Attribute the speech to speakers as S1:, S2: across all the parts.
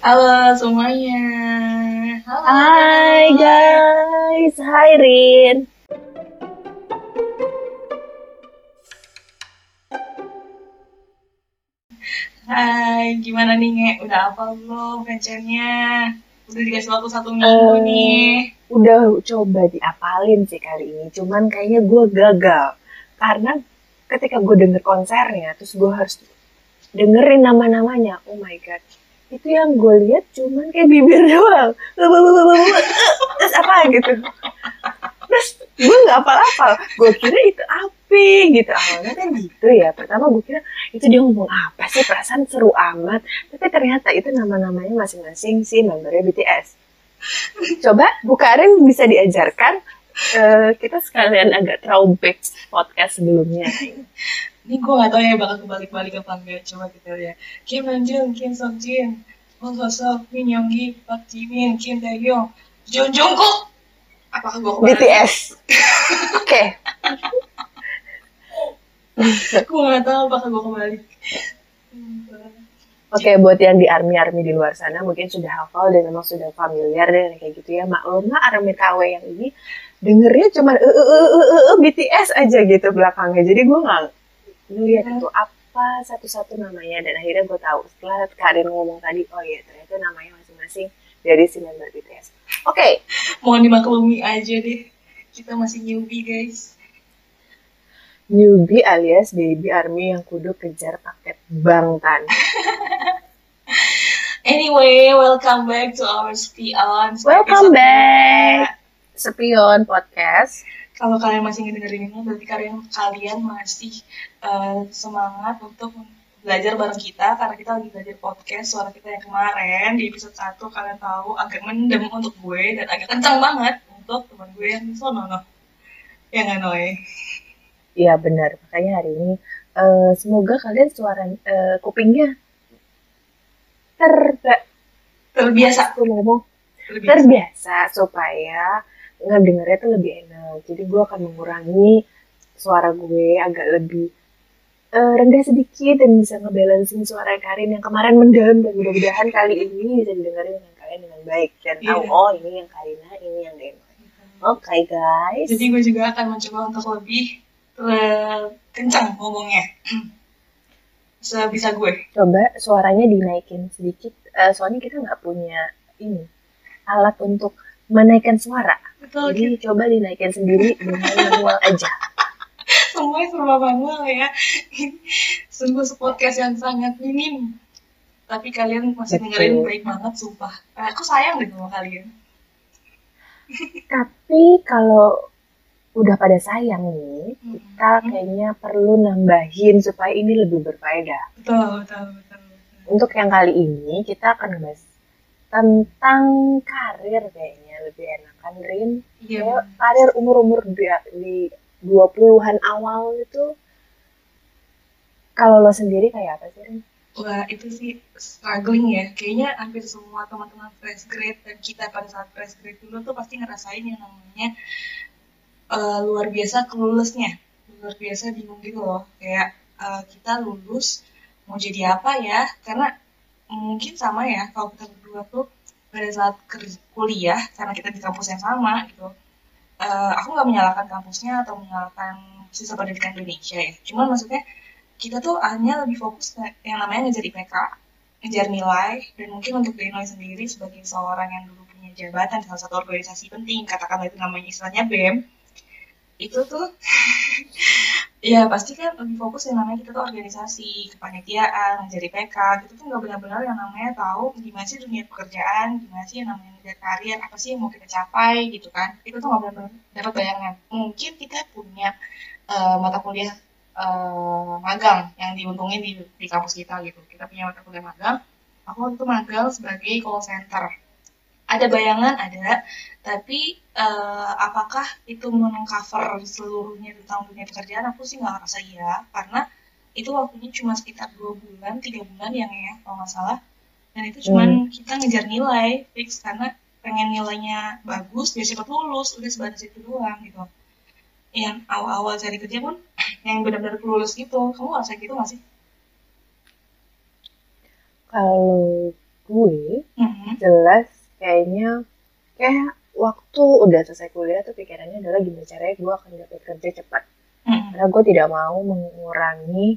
S1: Halo semuanya. Halo.
S2: Hai guys, hai Rin.
S1: Hai, gimana nih Nge? Udah apa belum rencananya? Udah dikasih waktu satu minggu
S2: Eh,
S1: nih.
S2: Udah coba diapalin sih kali ini, cuman kayaknya gue gagal. Karena ketika gue denger konsernya, terus gue harus dengerin nama-namanya. Oh my god, itu yang gue lihat cuman kayak bibir doang. Terus apa gitu. Terus gue nggak apal-apal. Gue kira itu apa gitu. Awalnya kan gitu ya. Pertama gue kira itu dia ngomong apa sih perasaan seru amat. Tapi ternyata itu nama-namanya masing-masing si membernya BTS. Coba Bu Karin bisa diajarkan eh, kita sekalian agak throwback podcast sebelumnya.
S1: Ini gue gak tau ya bakal kebalik-balik apa enggak. Coba kita lihat. Kim Namjoon, Kim Seokjin, Hong Sosok, Min Yoongi, Park Jimin, Kim Taehyung, Jung Jungkook. Apakah gue kebalik?
S2: BTS. Oke.
S1: Gue gak tau apakah gue kebalik.
S2: Oke, buat yang di army-army di luar sana mungkin sudah hafal dan memang sudah familiar dengan kayak gitu ya. Maklum lah army KW yang ini dengernya cuma e e e e e BTS aja gitu belakangnya. Jadi gue nggak ngeliat itu apa satu-satu namanya dan akhirnya gue tahu setelah Karin ngomong tadi, oh iya ternyata namanya masing-masing dari si member BTS. Oke,
S1: Mohon dimaklumi aja deh. Kita masih newbie guys.
S2: newbie alias baby army yang kudu kejar paket bangtan.
S1: Anyway, welcome back to our Spion.
S2: Welcome back. Spion Podcast.
S1: Kalau kalian masih ngedengerin ini, berarti kalian kalian masih eh, semangat untuk belajar bareng kita karena kita lagi belajar podcast suara kita yang kemarin di episode 1 kalian tahu agak mendem untuk gue dan agak kencang banget untuk teman gue yang sono no. Ya nggak Noe?
S2: Iya benar, makanya hari ini eh, semoga kalian suara eh, kupingnya terba
S1: Terbiasa.
S2: aku ngomong
S1: Terbiasa.
S2: terbiasa supaya ngedengernya tuh lebih enak. Jadi gue akan mengurangi suara gue agak lebih eh, rendah sedikit dan bisa ngebalancing suara Karin yang kemarin mendem dan mudah-mudahan kali ini bisa didengarin dengan kalian dengan baik dan tahu
S1: Iya.
S2: oh ini yang Karina, ini yang Deno. Oke guys.
S1: Jadi gue juga akan mencoba untuk lebih eh, kencang ngomongnya. Sebisa gue.
S2: coba suaranya dinaikin sedikit Eh, soalnya kita nggak punya ini alat untuk menaikkan suara
S1: Betul,
S2: jadi coba dinaikin sendiri dengan manual aja
S1: semuanya serba manual ya. Sungguh sepodcast yang sangat minim. Tapi kalian masih
S2: Betul.
S1: dengerin baik banget, sumpah. Eh, Aku sayang deh sama kalian.
S2: tapi kalau udah pada sayang nih kita kayaknya perlu nambahin supaya ini lebih berfaedah
S1: Betul, betul, betul. betul.
S2: untuk yang kali ini kita akan bahas tentang karir kayaknya lebih enak kan Rin
S1: Iya,
S2: Kayak karir umur-umur di, di 20-an awal itu kalau lo sendiri kayak apa sih Rin?
S1: Wah, itu sih struggling ya. Kayaknya hampir semua teman-teman fresh grade dan kita pada saat fresh grade dulu tuh pasti ngerasain yang namanya eh, luar biasa kelulusnya. Luar biasa bingung gitu loh. Kayak eh, kita lulus mau jadi apa ya? Karena mungkin sama ya kalau kita berdua tuh pada saat kuliah karena kita di kampus yang sama gitu. Eh, aku nggak menyalahkan kampusnya atau menyalahkan sistem pendidikan Indonesia ya. Cuman maksudnya kita tuh hanya lebih fokus ke yang namanya ngejar IPK, ngejar nilai, dan mungkin untuk nilai sendiri sebagai seorang yang dulu punya jabatan salah satu organisasi penting, katakanlah itu namanya istilahnya BEM, itu tuh ya pasti kan lebih fokus yang namanya kita tuh organisasi, kepanitiaan, ngejar IPK, gitu tuh nggak benar-benar yang namanya tahu gimana sih dunia pekerjaan, gimana sih yang namanya ngejar karir, apa sih yang mau kita capai gitu kan, itu tuh nggak benar-benar dapat bayangan. Mungkin kita punya eh, mata kuliah eh, magang yang diuntungin di, di kampus kita gitu. Kita punya mata kuliah magang. Aku waktu itu magang sebagai call center. Ada bayangan, ada. Tapi eh, apakah itu mengcover seluruhnya tentang dunia pekerjaan? Aku sih nggak ngerasa iya. Karena itu waktunya cuma sekitar dua bulan, tiga bulan yang ya kalau nggak salah. Dan itu cuman kita ngejar nilai fix karena pengen nilainya bagus biar cepat lulus udah sebatas itu doang gitu yang awal-awal cari kerja pun yang benar-benar lulus gitu kamu ngerasa gitu gak sih
S2: Kalau gue
S1: Mhm.
S2: jelas kayaknya kayak waktu udah selesai kuliah tuh pikirannya adalah gimana caranya gue akan dapat kerja cepat
S1: Mhm.
S2: karena gue tidak mau mengurangi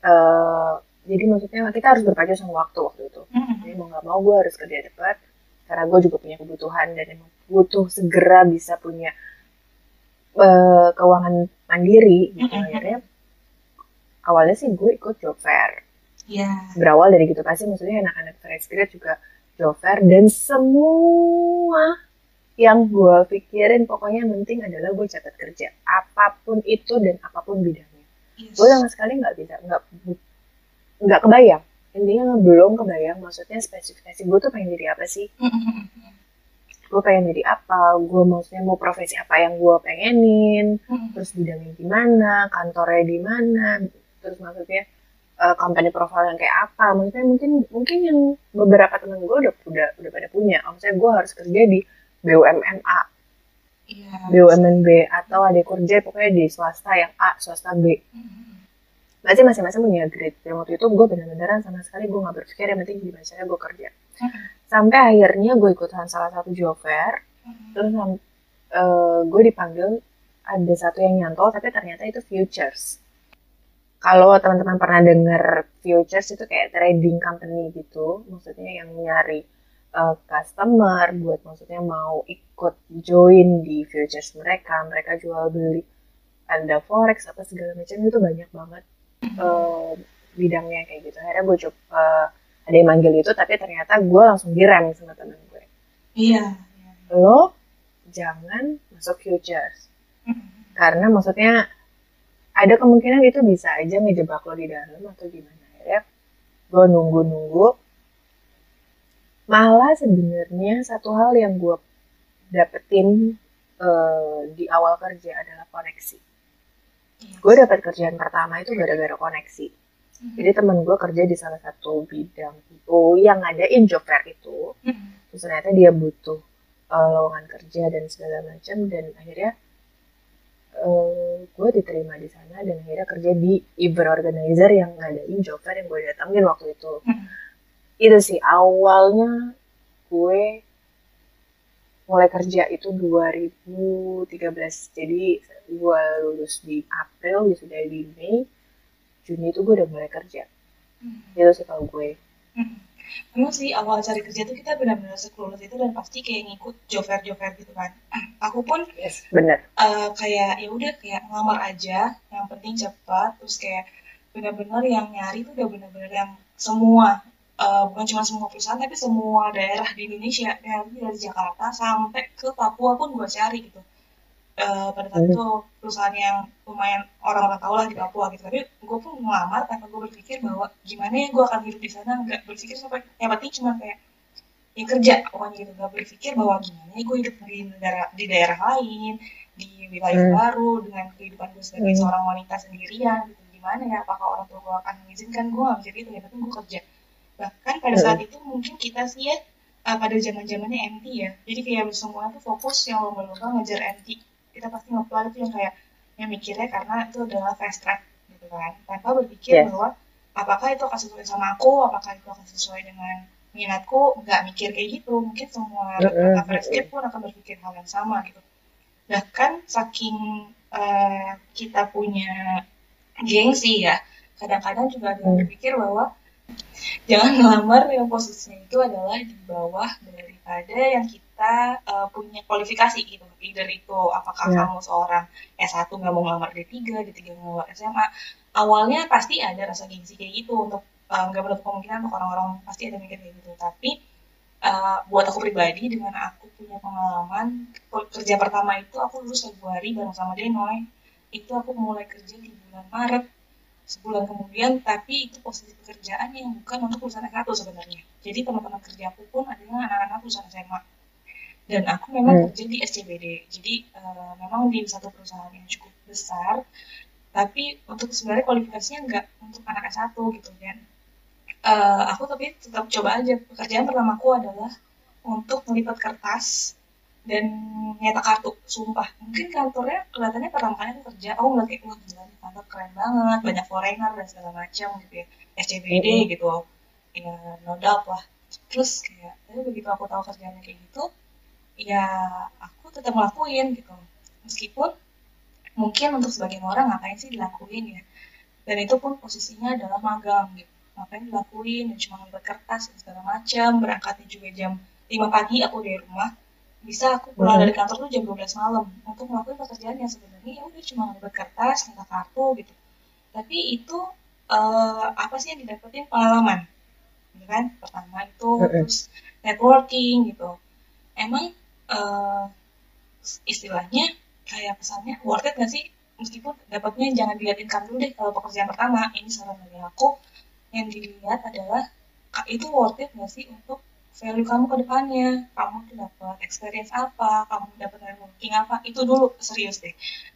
S2: eh jadi maksudnya kita harus berpacu sama waktu waktu itu jadi
S1: Mhm.
S2: mau nggak mau gue harus kerja cepat karena gue juga punya kebutuhan dan emang butuh segera bisa punya eh, keuangan mandiri gitu
S1: Mhm.
S2: akhirnya awalnya sih gue ikut job fair
S1: Iya.
S2: berawal dari gitu pasti maksudnya anak-anak fresh grad juga fair dan semua yang gue pikirin pokoknya yang penting adalah gue catat kerja apa pun itu dan apa pun bidangnya.
S1: Yes.
S2: gue sama sekali nggak bisa nggak nggak kebayang. Intinya belum kebayang maksudnya spesifikasi gue tuh pengen jadi apa sih?
S1: Mhm.
S2: gue pengen jadi apa? Gue maksudnya mau profesi apa yang gue pengenin?
S1: Mhm.
S2: terus bidangnya gimana? Kantornya di mana? Terus maksudnya eh, company profile yang kayak apa maksudnya mungkin mungkin yang beberapa teman gue udah udah udah pada punya maksudnya gue harus kerja di BUMN A
S1: Iya.
S2: BUMN B atau ada kerja pokoknya di swasta yang A swasta B
S1: Mhm.
S2: Berarti masing-masing punya grade. Dan waktu itu gue bener-beneran sama sekali gue gak berpikir yang penting gimana caranya gue kerja.
S1: Mhm.
S2: Sampai akhirnya gue ikutan salah satu job fair.
S1: Mhm.
S2: Terus eh, gue dipanggil ada satu yang nyantol tapi ternyata itu futures. Kalau teman-teman pernah dengar futures itu kayak trading company gitu. Maksudnya yang nyari eh, customer buat maksudnya mau ikut join di futures mereka. Mereka jual beli ada forex apa segala macam itu banyak banget eh, bidangnya kayak gitu. Akhirnya gue coba eh, ada yang manggil itu, tapi ternyata gue langsung direm sama temen gue.
S1: Iya.
S2: Lo jangan masuk futures,
S1: Mhm.
S2: karena maksudnya ada kemungkinan itu bisa aja ngejebak lo di dalam atau gimana. Akhirnya gue nunggu-nunggu. Malah sebenarnya satu hal yang gue dapetin eh, di awal kerja adalah koneksi.
S1: Iya.
S2: Gue dapat kerjaan pertama itu gara-gara koneksi.
S1: Mhm.
S2: Jadi temen gue kerja di salah satu bidang itu yang ngadain job fair itu.
S1: Mhm.
S2: Terus ternyata dia butuh uh, lowongan kerja dan segala macam dan akhirnya uh, gue diterima di sana dan akhirnya kerja di event organizer yang ngadain job fair yang gue datangin waktu itu.
S1: Mhm.
S2: Itu sih awalnya gue mulai kerja itu 2013. Jadi gue lulus di April, sudah di Mei. Juni itu gue udah mulai kerja.
S1: Mhm.
S2: Itu sih kalau gue.
S1: Mhm. Memang sih awal cari kerja tuh kita benar-benar sekelulus itu dan pasti kayak ngikut job fair job fair gitu kan. Aku pun
S2: Yes, bener.
S1: eh, kayak ya udah kayak ngelamar aja, yang penting cepat, terus kayak benar-benar yang nyari tuh udah benar-benar yang semua eh, bukan cuma semua perusahaan tapi semua daerah di Indonesia dari dari Jakarta sampai ke Papua pun gue cari gitu. Eh, pada saat itu perusahaan yang lumayan orang-orang tahu lah di Papua gitu. Tapi gue pun ngelamar karena gue berpikir bahwa gimana ya gue akan hidup di sana. Nggak berpikir sampai yang penting cuma kayak ya kerja pokoknya gitu. Nggak berpikir bahwa gimana ya gue hidup di negara di daerah lain di wilayah
S2: Hmm.
S1: baru dengan kehidupan gue sebagai
S2: Hmm.
S1: seorang wanita sendirian gitu. Gimana ya apakah orang tua gue akan mengizinkan? Gue nggak bisa gitu yang penting gue kerja. Bahkan pada
S2: Hmm.
S1: saat itu mungkin kita sih ya uh, pada zaman zamannya MT ya. Jadi kayak semua tuh fokus yang lomba-lomba ngejar MT kita pasti ngeplay itu yang kayak yang mikirnya karena itu adalah fast track gitu kan tanpa berpikir
S2: Yes.
S1: bahwa apakah itu akan sesuai sama aku apakah itu akan sesuai dengan minatku nggak mikir kayak gitu mungkin semua anak fresh grade pun akan berpikir hal yang sama gitu bahkan saking uh, kita punya gengsi ya kadang-kadang juga ada yang
S2: Hmm.
S1: berpikir bahwa jangan ngelamar yang posisinya itu adalah di bawah daripada yang kita uh, punya kualifikasi gitu. Either itu apakah
S2: Ya.
S1: kamu seorang S1 nggak mau ngelamar D3 D3 nggak mau ngelamar SMA awalnya pasti ada rasa gengsi kayak gitu untuk uh, nggak menutup kemungkinan untuk orang-orang pasti ada mikir kayak gitu. Tapi uh, buat aku pribadi dengan aku punya pengalaman kerja pertama itu aku lulus Februari bareng sama Denoy. Itu aku mulai kerja di bulan Maret sebulan kemudian tapi itu posisi pekerjaan yang bukan untuk perusahaan S1 sebenarnya. Jadi teman-teman kerjaku pun adalah anak-anak lulusan SMA dan aku memang
S2: Hmm.
S1: kerja di SCBD jadi uh, memang di satu perusahaan yang cukup besar tapi untuk sebenarnya kualifikasinya nggak untuk anak S1 gitu. Kan Eh, aku tapi tetap coba aja. Pekerjaan pertamaku adalah untuk melipat kertas dan nyetak kartu. Sumpah mungkin kantornya kelihatannya pertama kali aku kerja. Aku ngeliat kayak wah gila kantor keren banget. Banyak foreigner dan segala macam gitu ya. SCBD
S2: Mm-mm.
S1: gitu. Ya no doubt lah. Terus kayak tapi begitu aku tahu kerjaannya kayak gitu ya aku tetap ngelakuin gitu. Meskipun mungkin untuk sebagian orang ngapain sih dilakuin ya? Dan itu pun posisinya adalah magang gitu. Ngapain dilakuin? Dan cuma ngambil kertas dan segala macam berangkatnya juga jam 5 pagi aku dari rumah. Bisa aku pulang dari kantor tuh jam 12 malam. Untuk melakukan pekerjaan yang sebenarnya ya udah cuma ngambil kertas ngambil kartu gitu. Tapi itu eh, apa sih yang didapetin? Pengalaman. Ya kan? Pertama itu terus networking gitu. Emang eh, istilahnya kayak pesannya worth it gak sih? Meskipun dapatnya jangan dilihat income dulu deh kalau pekerjaan pertama. Ini saran dari aku. Yang dilihat adalah itu worth it gak sih untuk value kamu ke depannya? Kamu tuh dapat experience apa? Kamu dapat networking apa? Itu dulu serius deh.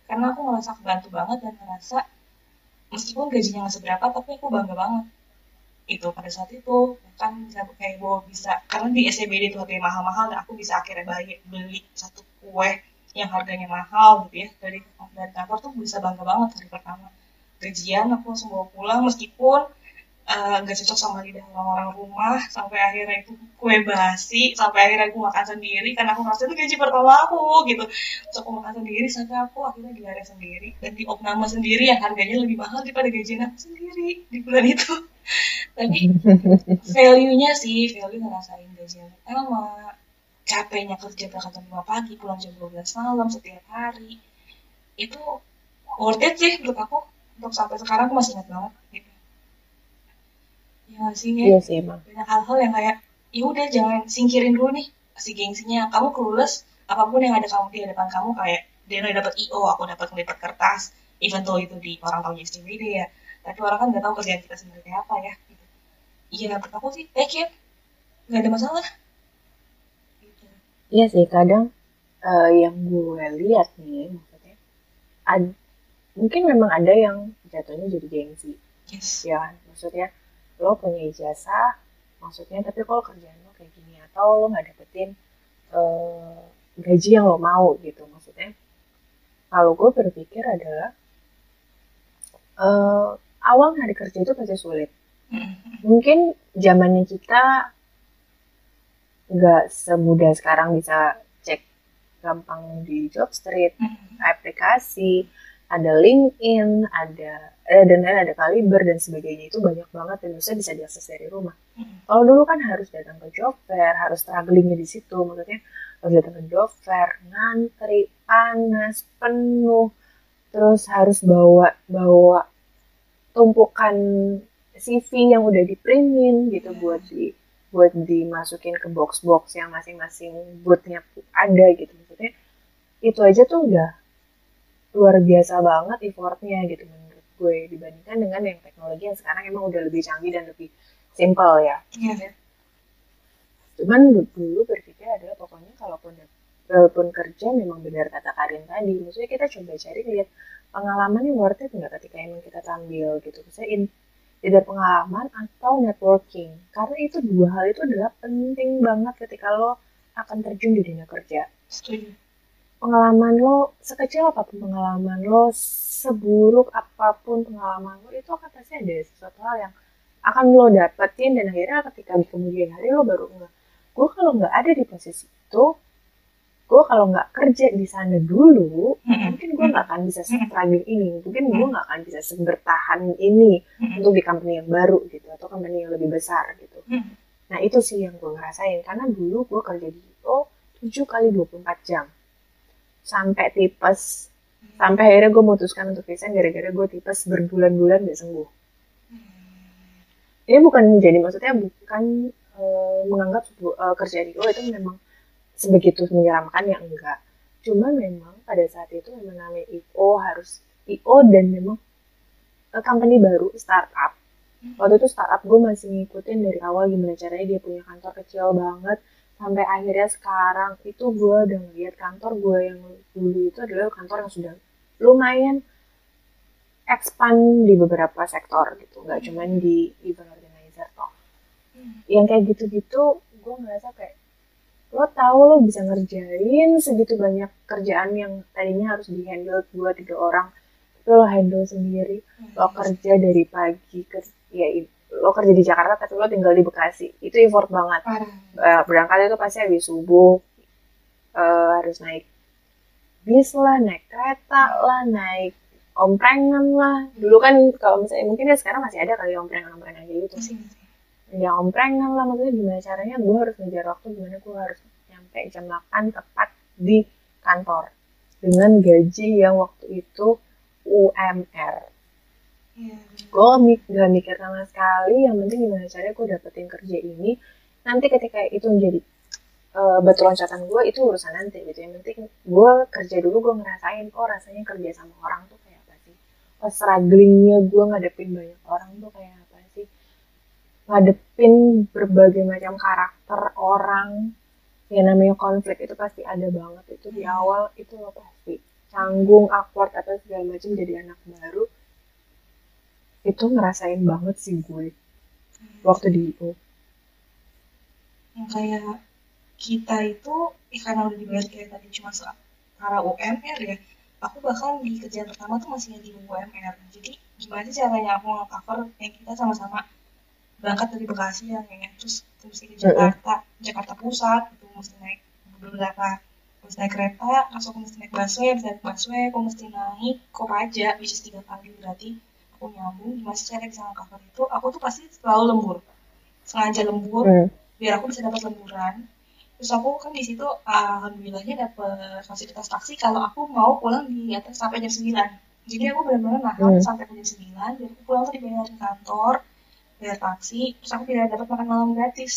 S1: Karena aku ngerasa kebantu banget dan ngerasa meskipun gajinya nggak seberapa tapi aku bangga banget itu pada saat itu kan kayak gue bisa karena di SCBD itu harganya mahal-mahal dan aku bisa akhirnya beli, beli satu kue yang harganya mahal gitu ya dari dari kantor tuh bisa bangga banget hari pertama. Gajian aku langsung bawa pulang meskipun eh, nggak cocok sama lidah orang-orang rumah sampai akhirnya itu kue basi sampai akhirnya aku makan sendiri karena aku merasa itu gaji pertama aku gitu. Terus aku makan sendiri sampai aku akhirnya diare sendiri dan di opname sendiri yang harganya lebih mahal daripada gajian aku sendiri di bulan itu tapi value-nya sih value ngerasain gajian pertama capeknya kerja berangkat jam 5 pagi pulang jam 12 malam setiap hari. Itu worth it sih menurut aku. Untuk sampai sekarang aku masih ingat banget. Gitu ya sih ya
S2: emang.
S1: banyak hal-hal yang kayak ya udah jangan singkirin dulu nih si gengsinya. Kamu kelulus apa pun yang ada kamu di hadapan kamu kayak dia udah dapat io aku dapat ngelipat kertas even though itu di orang tahu SCBD ya tapi orang kan nggak tahu kerjaan kita sebenarnya apa ya gitu. iya menurut aku sih take it nggak ada masalah. Gitu.
S2: Iya sih kadang eh, yang gue lihat nih maksudnya ad- mungkin memang ada yang jatuhnya jadi gengsi.
S1: Yes.
S2: Ya maksudnya lo punya ijazah maksudnya tapi kalau kerjaan lo kayak gini atau lo nggak dapetin eh, gaji yang lo mau gitu maksudnya. Kalau gue berpikir adalah eh, awal hari kerja itu pasti sulit
S1: Mm.
S2: mungkin zamannya kita nggak semudah sekarang bisa cek gampang di job street
S1: Mm.
S2: aplikasi ada LinkedIn ada eh, dan lain ada Kaliber dan sebagainya itu banyak banget dan bisa bisa diakses dari rumah
S1: Mm.
S2: kalau dulu kan harus datang ke job fair harus strugglingnya di situ maksudnya harus datang ke job fair ngantri panas penuh terus harus bawa bawa tumpukan CV yang udah di printin gitu
S1: Iya.
S2: buat di buat dimasukin ke box-box yang masing-masing bootnya ada gitu maksudnya itu aja tuh udah luar biasa banget effortnya gitu menurut gue dibandingkan dengan yang teknologi yang sekarang emang udah lebih canggih dan lebih simple ya
S1: Iya.
S2: cuman dulu berpikir adalah pokoknya kalaupun walaupun kerja memang benar kata Karin tadi maksudnya kita coba cari lihat pengalamannya worth it nggak ketika emang kita tampil gitu? Misalnya in, either pengalaman atau networking? Karena itu dua hal itu adalah penting banget ketika lo akan terjun di dunia kerja.
S1: Setuju.
S2: Pengalaman lo sekecil apa pun pengalaman lo seburuk apa pun pengalaman lo itu akan pasti ada sesuatu hal yang akan lo dapetin dan akhirnya ketika di kemudian hari lo baru nggak gue kalau nggak ada di posisi itu gue kalau nggak kerja di sana dulu mungkin gue nggak akan bisa struggling ini. Mungkin gue nggak akan bisa bertahan ini untuk di company yang baru gitu atau company yang lebih besar gitu. Nah itu sih yang gue ngerasain. Karena dulu gue kerja di itu 7 kali 24 jam. Sampai tipes. Sampai akhirnya gue memutuskan untuk resign gara-gara gue tipes berbulan-bulan gak sembuh. Ini bukan menjadi maksudnya bukan eh, menganggap kerja di IO itu memang sebegitu menyeramkan ya enggak. Cuma memang pada saat itu memang namanya IO harus IO dan memang eh, company baru startup. Waktu itu startup gue masih ngikutin dari awal gimana caranya dia punya kantor kecil banget. Sampai akhirnya sekarang itu gue udah ngeliat kantor gue yang dulu itu adalah kantor yang sudah lumayan expand di beberapa sektor gitu. Nggak cuman di event organizer toh. Yang kayak gitu-gitu gue ngerasa kayak lo tahu lo bisa ngerjain segitu banyak kerjaan yang tadinya harus di handle dua tiga orang tapi lo handle sendiri. Lo kerja dari pagi ke ya lo kerja di Jakarta tapi lo tinggal di Bekasi. Itu effort banget.
S1: Parah.
S2: Eh, berangkat itu pasti habis subuh eh, harus naik bis lah naik kereta lah naik omprengan lah. Dulu kan kalau misalnya mungkin ya sekarang masih ada kali omprengan omprengan gitu
S1: masih masih
S2: ya omprengan lah maksudnya gimana caranya gue harus ngejar waktu gimana gue harus nyampe jam 8 tepat di kantor dengan gaji yang waktu itu UMR
S1: iya.
S2: Gue gak mikir sama sekali yang penting gimana caranya gue dapetin kerja ini. Nanti ketika itu menjadi eh, batu loncatan gue itu urusan nanti gitu. Yang penting gue kerja dulu gue ngerasain oh rasanya kerja sama orang tuh kayak apa sih? Oh strugglingnya gue ngadepin banyak orang tuh kayak ngadepin berbagai macam karakter orang. Yang namanya konflik itu pasti ada banget. Itu di awal itu lo pasti canggung awkward atau segala macam jadi anak baru. Itu ngerasain banget sih gue waktu di IO
S1: yang kayak kita itu eh, karena udah dibayar kayak tadi cuma secara UMR ya aku bahkan di kerjaan pertama tuh masih di UMR jadi gimana caranya aku nge-cover yang kita sama-sama berangkat dari Bekasi ya kayaknya. Terus mesti ke Jakarta Jakarta Pusat itu mesti naik beberapa mesti naik kereta terus aku mesti naik busway bisa naik busway aku mesti naik Kopaja which is tiga kali berarti aku nyambung. Gimana sih caranya bisa nge-cover itu aku tuh pasti selalu lembur. Sengaja lembur
S2: Hmm.
S1: biar aku bisa dapat lemburan. Terus aku kan di situ alhamdulillahnya dapat fasilitas taksi kalau aku mau pulang di atas sampai jam 9 jadi aku benar-benar nahan
S2: Hmm.
S1: sampai jam 9 biar aku pulang tuh dibayarin kantor bayar taksi terus aku tidak dapat makan malam gratis.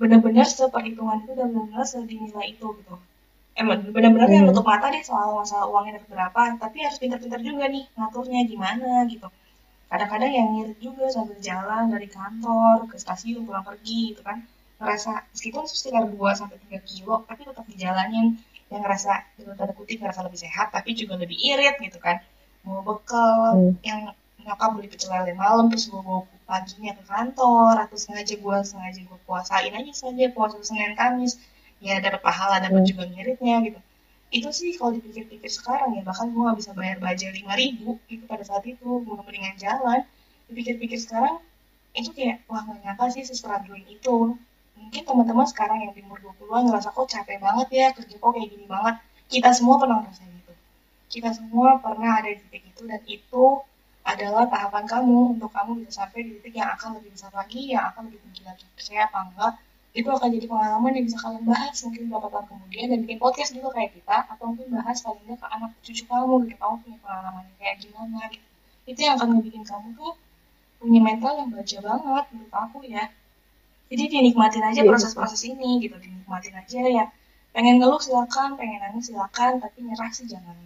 S1: Benar-benar seperhitungan itu dan benar-benar sedinilai itu gitu. Emang benar-benar yang
S2: Hmm.
S1: nutup mata deh soal masalah uangnya dapat berapa tapi harus pintar-pintar juga nih ngaturnya gimana gitu. Kadang-kadang yang ngirit juga sambil jalan dari kantor ke stasiun pulang pergi gitu kan. Ngerasa meskipun sekitar 2 sampai 3 kilo tapi tetap dijalanin. Yang ngerasa itu tanda kutip ngerasa lebih sehat tapi juga lebih irit gitu kan. Mau bekal
S2: Hmm.
S1: yang nyokap beli pecel lele malam terus bawa paginya ke kantor atau sengaja gue sengaja gue puasain aja saja puasa Senin Kamis. Ya dapat pahala dapat
S2: Hmm.
S1: juga ngiritnya gitu. Itu sih kalau dipikir-pikir sekarang ya bahkan gue nggak bisa bayar baja lima ribu itu pada saat itu gue mendingan jalan. Dipikir-pikir sekarang itu kayak wah nggak nyangka sih sestruggling itu. Mungkin teman-teman sekarang yang di umur 20-an ngerasa kok capek banget ya kerja kok kayak gini banget. Kita semua pernah ngerasain itu. Kita semua pernah ada di titik itu dan itu adalah tahapan kamu untuk kamu bisa sampai di titik yang akan lebih besar lagi yang akan lebih tinggi lagi. Percaya apa enggak itu akan jadi pengalaman yang bisa kalian bahas mungkin beberapa tahun kemudian dan bikin podcast juga kayak kita atau mungkin bahas paling nggak ke anak cucu kamu gitu kamu punya pengalaman yang kayak gimana gitu. Itu yang akan ngebikin kamu tuh punya mental yang baja banget menurut aku ya. Jadi dinikmatin aja
S2: Iya,
S1: proses-proses ini gitu dinikmatin aja ya. Pengen ngeluh silakan pengen nangis silakan tapi nyerah sih jangan.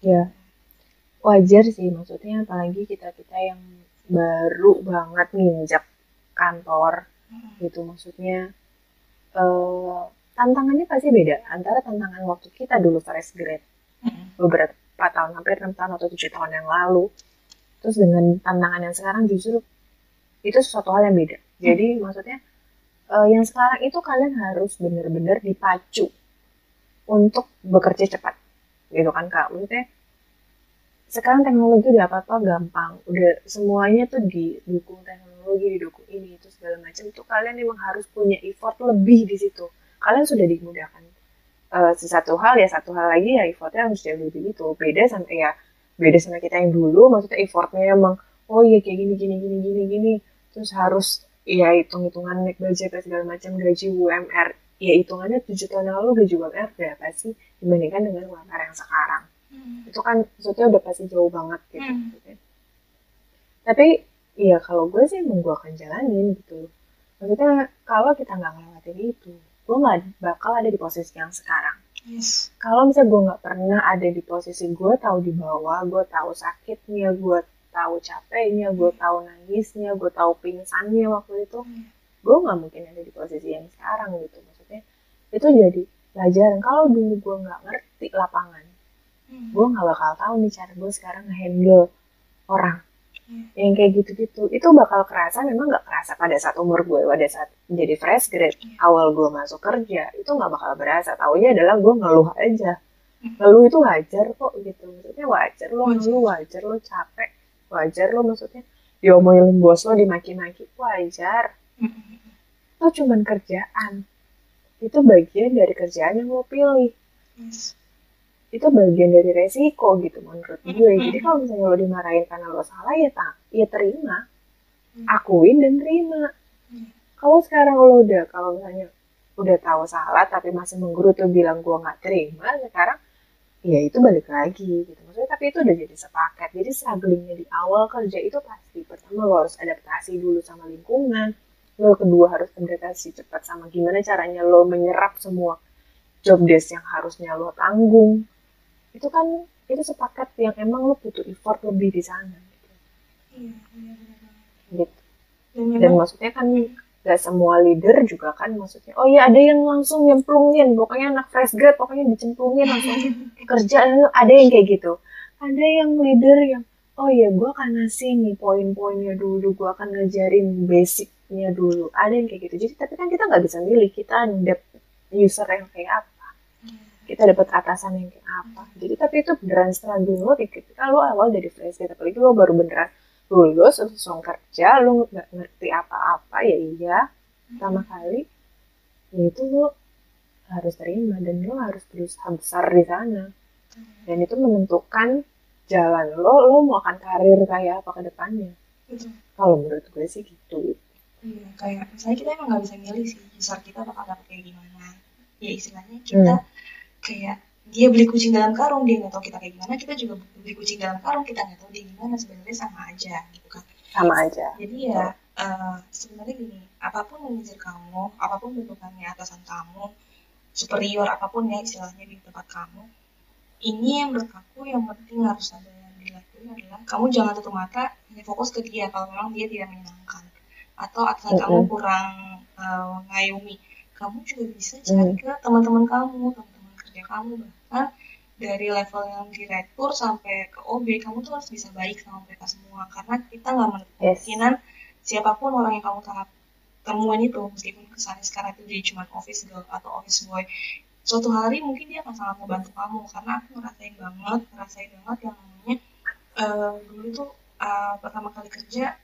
S2: Ya wajar sih maksudnya apalagi kita kita yang baru banget nginjak kantor
S1: Hmm.
S2: gitu. Maksudnya eh tantangannya pasti beda antara tantangan waktu kita dulu fresh grade
S1: Hmm.
S2: beberapa tahun hampir enam tahun atau tujuh tahun yang lalu. Terus dengan tantangan yang sekarang justru itu sesuatu hal yang beda. Jadi maksudnya eh, yang sekarang itu kalian harus benar-benar dipacu untuk bekerja cepat gitu kan kak? Maksudnya sekarang teknologi udah apa apa gampang. Udah semuanya tuh didukung teknologi didukung ini itu segala macam. Tuh kalian memang harus punya effort lebih di situ. Kalian sudah dimudahkan. Eh, satu hal ya satu hal lagi ya effortnya harus jauh lebih gitu. Beda sama ya beda sama kita yang dulu maksudnya effortnya emang oh iya kayak gini gini gini gini gini. Terus harus ya hitung hitungan naik budget segala macam gaji UMR ya hitungannya tujuh tahun lalu gaji UMR berapa sih dibandingkan dengan UMR yang sekarang
S1: Hmm.
S2: itu kan maksudnya udah pasti jauh banget gitu
S1: Hmm.
S2: tapi ya kalau gue sih emang gue akan jalanin gitu maksudnya kalau kita nggak ngelewatin itu gue nggak bakal ada di posisi yang sekarang
S1: yes
S2: kalau misalnya gue nggak pernah ada di posisi gue tahu di bawah gue tahu sakitnya gue tahu capeknya gue tahu nangisnya gue tahu pingsannya waktu itu
S1: Hmm.
S2: gue nggak mungkin ada di posisi yang sekarang gitu maksudnya itu jadi pelajaran kalau dulu gue nggak ngerti lapangan
S1: Hmm.
S2: gue nggak bakal tahu nih cara gue sekarang ngehandle orang
S1: Hmm.
S2: yang kayak gitu-gitu itu bakal kerasa memang nggak kerasa pada saat umur gue pada saat jadi fresh grade
S1: Iya.
S2: awal gue masuk kerja itu nggak bakal berasa taunya adalah gue ngeluh aja
S1: Hmm.
S2: ngeluh itu wajar kok gitu maksudnya wajar lo ngeluh wajar lo capek wajar lo maksudnya diomelin bos lo dimaki-maki wajar
S1: Mm-mm.
S2: itu cuman kerjaan itu bagian dari kerjaan yang lo pilih
S1: Yes.
S2: Itu bagian dari resiko gitu menurut gue. Jadi kalau misalnya lo dimarahin karena lo salah ya tak ya terima.
S1: Mm.
S2: akuin dan terima.
S1: Mm.
S2: kalau sekarang lo udah kalau misalnya udah tahu salah tapi masih menggerutu bilang gue nggak terima sekarang ya itu balik lagi gitu. Maksudnya tapi itu udah jadi sepaket. Jadi strugglingnya di awal kerja itu pasti pertama lo harus adaptasi dulu sama lingkungan. Lo kedua harus adaptasi cepat sama gimana caranya lo menyerap semua job desk yang harusnya lo tanggung itu kan itu sepaket yang emang lo butuh effort lebih di sana gitu.
S1: Iya, benar-benar banget.
S2: gitu
S1: Dan
S2: dan maksudnya kan gak semua leader juga kan maksudnya oh iya ada yang langsung nyemplungin pokoknya anak fresh grad pokoknya dicemplungin langsung kerja ada yang kayak gitu ada yang leader yang oh iya gue akan ngasih nih poin-poinnya dulu gue akan ngajarin basicnya dulu ada yang kayak gitu jadi tapi kan kita nggak bisa milih kita dapet user yang kayak apa
S1: Iya.
S2: Kita dapat atasan yang kayak apa. Jadi tapi itu beneran struggle lo ketika lo awal dari fresh grad apalagi lo baru beneran lulus langsung kerja lo nggak ngerti apa-apa ya iya pertama kali ya itu lo harus terima dan lo harus berusaha besar di sana. Dan itu menentukan jalan lo lo mau akan karir kayak apa ke depannya. Kalau menurut gue sih gitu.
S1: Iya, kayak misalnya kita emang nggak bisa milih sih user kita bakal dapet kayak gimana. Ya istilahnya kita kayak dia beli kucing dalam karung dia nggak tahu kita kayak gimana kita juga beli kucing dalam karung kita nggak tahu dia gimana sebenarnya sama aja gitu kan.
S2: sama aja.
S1: Jadi ya eh, sebenarnya gini apa pun manajer kamu apa pun bentukannya atasan kamu superior apa pun ya istilahnya di tempat kamu ini yang menurut aku yang penting harus ada yang dilakuin adalah kamu jangan tutup mata hanya fokus ke dia kalau memang dia tidak menyenangkan. Atau atasan kamu
S2: Mm-mm.
S1: kurang eh, ngayomi kamu juga bisa cari ke teman-teman kamu teman-teman kerja kamu bahkan dari level yang direktur sampai ke OB kamu tuh harus bisa baik sama mereka semua karena kita nggak menutup
S2: Yes.
S1: kemungkinan siapa pun orang yang kamu tahap temuan itu meskipun kesannya sekarang itu jadi cuma office girl atau office boy suatu hari mungkin dia akan sangat membantu kamu karena aku ngerasain banget ngerasain banget yang namanya eh, dulu tuh eh, pertama kali kerja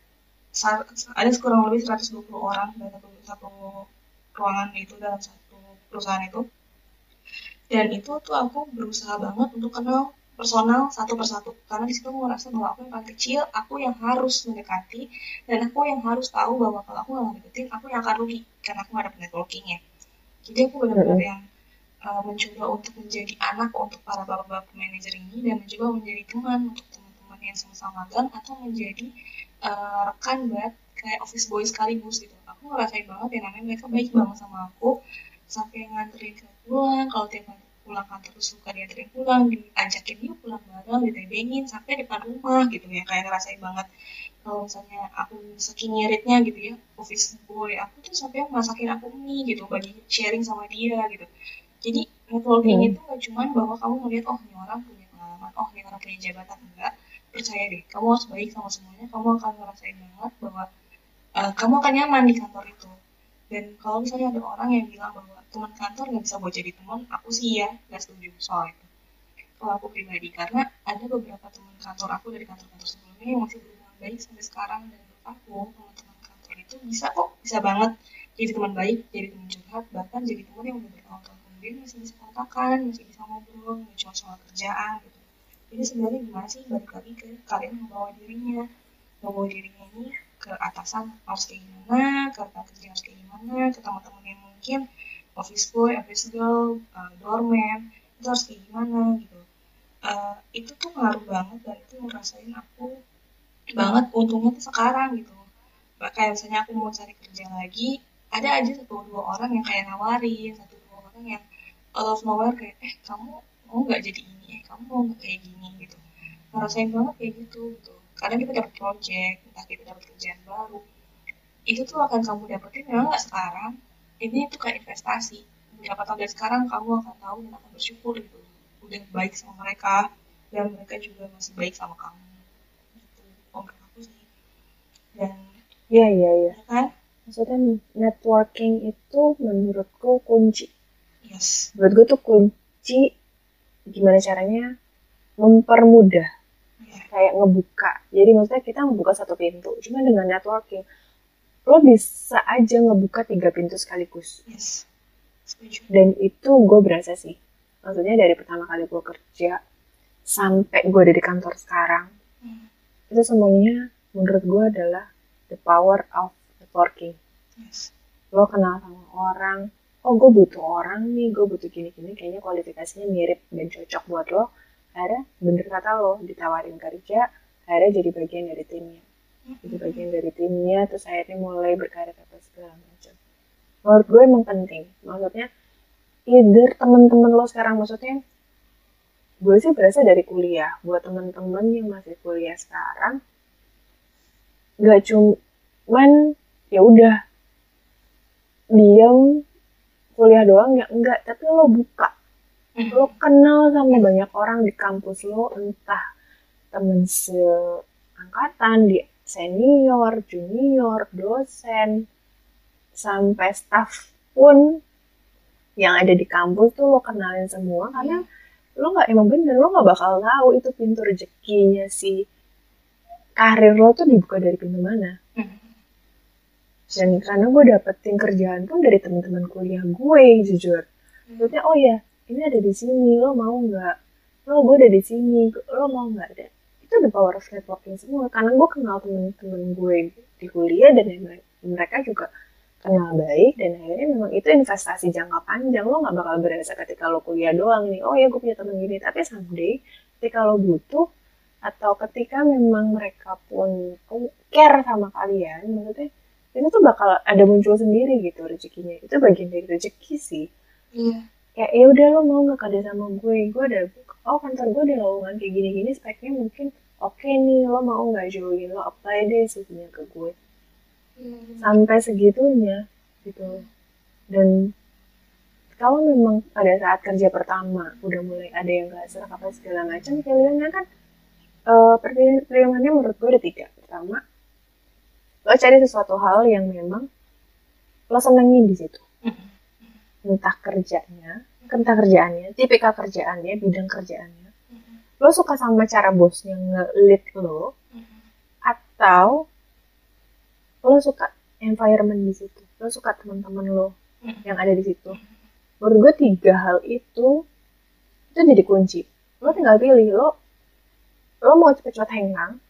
S1: ada kurang lebih 120 orang dalam satu, satu ruangan itu dalam satu perusahaan itu dan itu tuh aku berusaha banget untuk kenal personal satu persatu. Karena di situ aku merasa bahwa aku yang paling kecil aku yang harus mendekati dan aku yang harus tahu bahwa kalau aku nggak deketin aku yang akan rugi karena aku nggak ada networkingnya. Jadi aku benar-benar yang uh, mencoba untuk menjadi anak untuk para bapak-bapak manajer ini dan mencoba menjadi teman untuk teman-teman yang sama-sama magang atau menjadi uh, rekan buat kayak office boy sekaligus gitu. Aku ngerasain banget yang namanya mereka baik banget sama aku sampai nganterin ke pulang kalau tiap kali pulang kantor suka dianterin pulang diajakin yuk pulang bareng ditebengin sampai depan rumah gitu ya. Kayak ngerasain banget kalau misalnya aku saking ngiritnya gitu ya office boy aku tuh sampai masakin aku mie gitu bagi sharing sama dia gitu. Jadi networking
S2: Hmm.
S1: itu gak cuman bahwa kamu ngeliat oh ini orang punya pengalaman oh ini orang punya jabatan. Enggak percaya deh kamu harus baik sama semuanya kamu akan ngerasain banget bahwa eh, kamu akan nyaman di kantor itu dan kalau misalnya ada orang yang bilang bahwa teman kantor nggak bisa buat jadi teman aku sih ya nggak setuju soal itu. Kalau aku pribadi karena ada beberapa teman kantor aku dari kantor-kantor sebelumnya yang masih berhubungan baik sampai sekarang. Dan menurut aku teman-teman kantor itu bisa kok bisa banget jadi teman baik jadi teman curhat bahkan jadi teman yang udah bertahun-tahun kemudian masih bisa kontakan masih bisa ngobrol cuma soal kerjaan gitu. Jadi sebenarnya gimana sih balik lagi ke kalian membawa dirinya membawa dirinya ini ke atasan harus kayak gimana ke rekan kerja harus kayak gimana ke teman-teman yang mungkin office boy, office girl, uh, doorman itu harus kayak gimana gitu. Uh, itu tuh ngaruh banget dan itu ngerasain aku banget untungnya tuh sekarang gitu. Kayak misalnya aku mau cari kerja lagi ada aja satu dua orang yang kayak nawarin satu dua orang yang out of nowhere kayak eh kamu mau nggak jadi ini? Eh kamu mau nggak kayak gini? gitu. Ngerasain banget kayak gitu gitu kadang kita dapat project entah kita dapat kerjaan baru. Itu tuh akan kamu dapetin memang nggak sekarang. Ini tuh kayak investasi. Beberapa tahun dari sekarang kamu akan tahu dan akan bersyukur gitu. Udah baik sama mereka dan mereka juga masih baik sama kamu. Gitu. Kalau menurut aku sih. Dan
S2: Iya, iya, iya.
S1: ya kan?
S2: Maksudnya networking itu menurutku kunci.
S1: yes.
S2: Menurut gue tuh kunci gimana caranya mempermudah. Kayak ngebuka. Jadi maksudnya kita ngebuka satu pintu. Cuma dengan networking lo bisa aja ngebuka tiga pintu sekaligus.
S1: Yes. Setuju.
S2: Dan itu gue berasa sih. Maksudnya dari pertama kali gue kerja sampai gue ada di kantor sekarang
S1: Hmm,
S2: itu semuanya menurut gue adalah the power of networking.
S1: Yes.
S2: Lo kenal sama orang oh gue butuh orang nih gue butuh gini-gini kayaknya kualifikasinya mirip dan cocok buat lo akhirnya bener kata lo ditawarin kerja akhirnya jadi bagian dari timnya. Jadi bagian dari timnya terus akhirnya mulai berkarir apa segala macam. Menurut gue emang penting. Maksudnya either temen-temen lo sekarang maksudnya gue sih berasa dari kuliah. Buat temen-temen yang masih kuliah sekarang nggak cuman ya udah diam kuliah doang ya enggak. Tapi lo buka lo kenal sama banyak orang di kampus lo entah temen seangkatan di senior junior dosen sampai staff pun yang ada di kampus tuh lo kenalin semua karena lo nggak emang bener lo nggak bakal tahu itu pintu rezekinya si karir lo tuh dibuka dari pintu mana. Dan karena gue dapetin kerjaan pun dari teman-teman kuliah gue jujur. Maksudnya oh ya ini ada di sini lo mau nggak? Lo gue ada di sini. Lo mau nggak? Ada itu the power of networking semua. Karena gue kenal temen-temen gue di kuliah dan mereka juga kenal baik dan akhirnya memang itu investasi jangka panjang. Lo nggak bakal berasa ketika lo kuliah doang nih oh ya gue punya temen gini. Tapi someday ketika lo butuh atau ketika memang mereka pun care sama kalian maksudnya itu tuh bakal ada muncul sendiri gitu rezekinya. Itu bagian dari rezeki sih.
S1: Iya
S2: kayak ya udah lo mau nggak kerja sama gue? Gue ada oh kantor gue ada lowongan kayak gini gini speknya mungkin oke nih lo mau nggak join? Lo apply deh CV-nya ke gue.
S1: Hmm,
S2: sampai segitunya gitu. Dan kalau memang pada saat kerja pertama udah mulai ada yang nggak serak apa segala macam pilihannya kan eh pilihan- pilihannya menurut gue ada tiga. Pertama lo cari sesuatu hal yang memang lo senengin di situ entah kerjanya entah kerjaannya tipikal kerjaannya bidang kerjaannya. Lo suka sama cara bosnya nge-lead lo atau lo suka environment di situ? Lo suka teman-teman lo yang ada di situ? Menurut gue tiga hal itu itu jadi kunci. Lo tinggal pilih lo lo mau cepet-cepet hengkang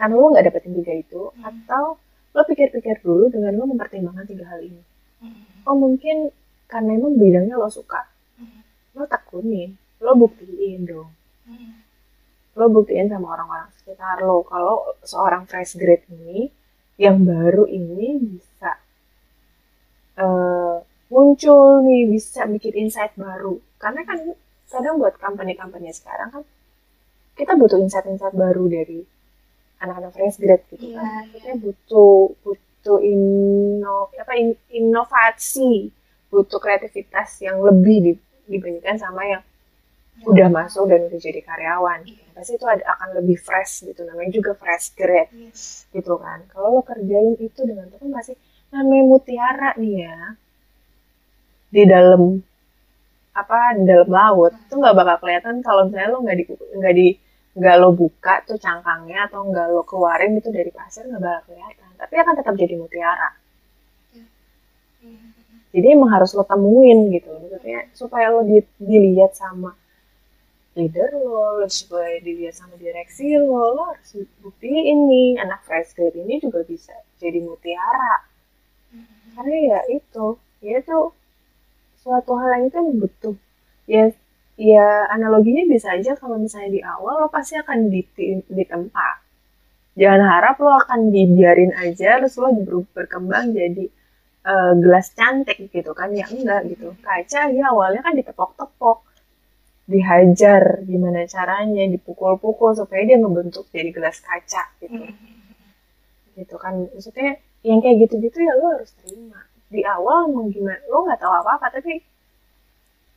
S2: karena lo nggak dapetin tiga itu atau lo pikir-pikir dulu dengan lo mempertimbangkan tiga hal ini. Oh mungkin karena emang bidangnya lo suka. Lo tekunin lo buktiin dong. Lo buktiin sama orang-orang sekitar lo kalau seorang fresh grade ini yang baru ini bisa eh, muncul nih bisa bikin insight baru. Karena kan kadang buat company-company sekarang kan kita butuh insight-insight baru dari anak-anak fresh grade gitu kan.
S1: Iya,
S2: kita butuh butuh ino apa in- inovasi butuh kreativitas yang lebih di- dibandingkan sama yang udah masuk dan udah jadi karyawan. Pasti itu ada akan lebih fresh gitu namanya juga fresh grade
S1: yes.
S2: gitu kan. Kalau lo kerjain itu dengan tuh kan masih namanya mutiara nih ya di dalam apa di dalam laut tuh nggak bakal kelihatan kalau misalnya lo nggak di nggak di nggak lo buka tuh cangkangnya atau nggak lo keluarin itu dari pasir nggak bakal kelihatan. Tapi akan tetap jadi mutiara jadi emang harus lo temuin gitu maksudnya supaya lo di- dilihat sama leader lo, lo supaya dilihat sama direksi lo, lo harus buktiin nih anak fresh grade ini juga bisa jadi mutiara. Karena ya itu, ya itu suatu hal yang itu butuh. Ya, ya analoginya bisa aja kalau misalnya di awal lo pasti akan diti- ditempa. Jangan harap lo akan dibiarin aja, terus lo ber- berkembang jadi eh, gelas cantik gitu kan, ya enggak gitu. Kaca ya awalnya kan ditepok-tepok. Dihajar gimana caranya dipukul-pukul supaya dia ngebentuk jadi gelas kaca gitu. Gitu kan. Maksudnya yang kayak gitu-gitu ya lo harus terima. Di awal mau gimana lo nggak tahu apa-apa tapi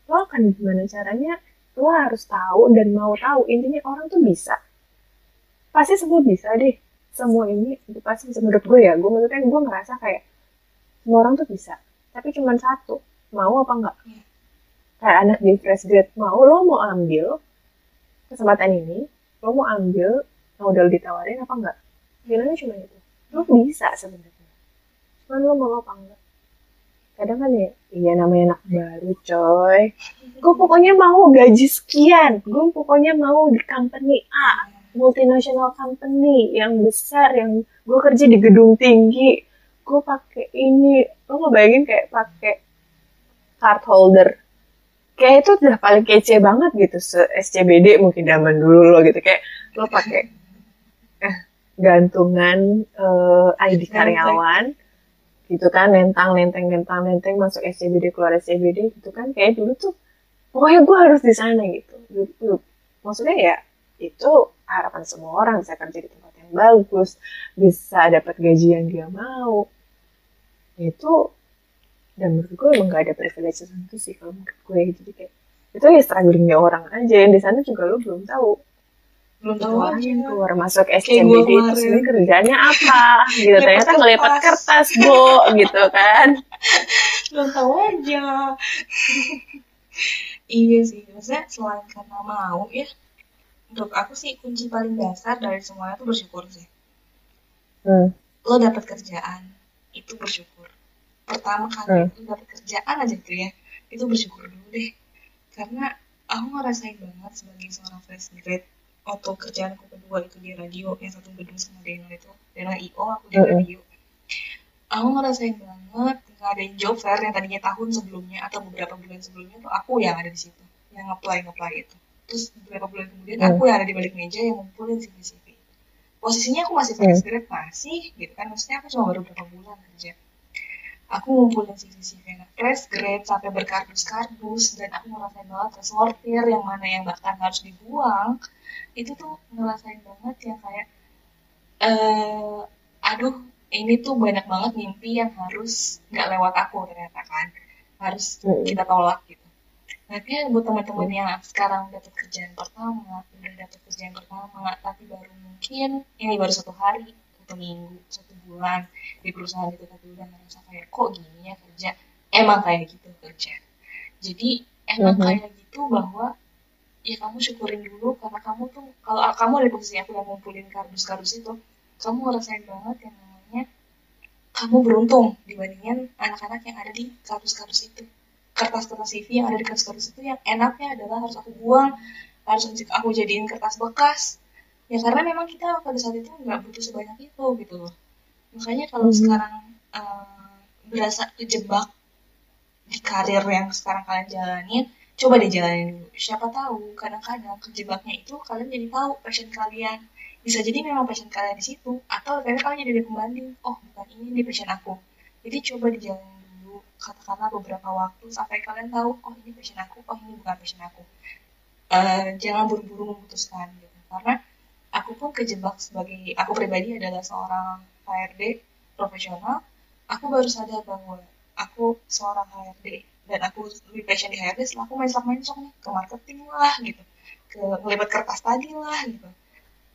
S2: lo akan gimana caranya lo harus tahu dan mau tahu. Intinya orang tuh bisa. Pasti semua bisa deh. Semua ini itu pasti bisa. Menurut gue ya gue maksudnya gue ngerasa kayak semua orang tuh bisa. Tapi cuma satu mau apa enggak? Kayak anak di fresh grade mau lo mau ambil kesempatan ini lo mau ambil udah ditawarin apa enggak? Pilihannya cuma itu. Lo bisa sebenarnya. Cuman lo mau apa enggak? Kadang kan ya iya namanya anak baru coy. Gue pokoknya mau gaji sekian. Gue pokoknya mau di company A multinational company yang besar yang gue kerja di gedung tinggi gue pakai ini. Lo mau bayangin kayak pakai card holder. Kayak itu udah paling kece banget gitu se SCBD mungkin zaman dulu lo gitu. Kayak lo pakai eh, gantungan uh, ID karyawan gitu kan nentang nenteng nentang nenteng masuk SCBD keluar SCBD gitu kan. Kayak dulu tuh pokoknya gue harus di sana gitu. Maksudnya ya itu harapan semua orang bisa kerja di tempat bagus bisa dapat gaji yang dia mau. Itu dan menurut gue emang gak ada privilege tertentu sih kalau menurut gue. Jadi kayak itu ya strugglingnya orang aja. Yang di sana juga lo belum tahu.
S1: Belum tahu
S2: orang
S1: aja.
S2: yang keluar masuk SCBD itu sebenarnya kerjanya apa? Gitu. Ternyata ngelipat
S1: kertas.
S2: kertas bu gitu kan.
S1: Belum tahu aja. Iya sih maksudnya selain karena mau ya untuk aku sih kunci paling dasar dari semuanya tuh bersyukur sih.
S2: Hmm.
S1: lo dapat kerjaan itu bersyukur. Pertama kali lo dapat kerjaan aja tuh ya itu bersyukur dulu deh. Karena aku ngerasain banget sebagai seorang fresh grade waktu kerjaanku kedua itu di radio yang satu gedung sama Deno itu Deno IO aku di
S2: Mm-mm.
S1: radio. Aku ngerasain banget ngadain job fair yang tadinya tahun sebelumnya atau beberapa bulan sebelumnya tuh aku yang ada di situ yang ngeplay ngeplay itu terus beberapa bulan kemudian
S2: Hmm.
S1: aku yang ada di balik meja yang ngumpulin CV CV posisinya aku masih fresh grade masih gitu kan. Maksudnya aku cuma baru beberapa bulan kerja aku ngumpulin CV CV anak fresh grade sampai berkardus-kardus dan aku ngerasain banget tersortir yang mana yang bahkan harus dibuang itu tuh ngerasain banget yang kayak eh aduh ini tuh banyak banget mimpi yang harus nggak lewat aku ternyata kan. Harus
S2: Mm-mm.
S1: kita tolak gitu Nanti buat teman-teman yang sekarang dapat kerjaan pertama, udah dapat kerjaan pertama, tapi baru mungkin ini baru satu hari, satu minggu, satu bulan di perusahaan itu tapi udah ngerasa kayak kok gini ya kerja, emang kayak gitu kerja. Jadi emang
S2: Mhm.
S1: kayak gitu bahwa ya kamu syukurin dulu karena kamu tuh kalau kamu ada posisi aku yang ngumpulin kardus-kardus itu, kamu ngerasain banget yang namanya kamu beruntung dibandingin anak-anak yang ada di kardus-kardus itu kertas-kertas CV yang ada di kertas-kertas itu yang enaknya adalah harus aku buang harus aku jadiin kertas bekas. Ya karena memang kita pada saat itu nggak butuh sebanyak itu gitu loh. Makanya kalau
S2: Mhm.
S1: sekarang eh, berasa kejebak di karir yang sekarang kalian jalanin coba dijalanin siapa tahu kadang-kadang kejebaknya itu kalian jadi tahu passion kalian. Bisa jadi memang passion kalian di situ atau kadang kalian jadi pembanding. Oh bukan ini nih passion aku. Jadi coba dijalanin katakanlah beberapa waktu sampai kalian tahu oh ini passion aku oh ini bukan passion aku. Eh, jangan buru-buru memutuskan gitu. Karena aku pun kejebak sebagai aku pribadi adalah seorang HRD profesional. Aku baru sadar bahwa aku seorang HRD dan aku lebih passion di HRD setelah aku main main nih ke marketing lah gitu ke melibat kertas tadi lah gitu.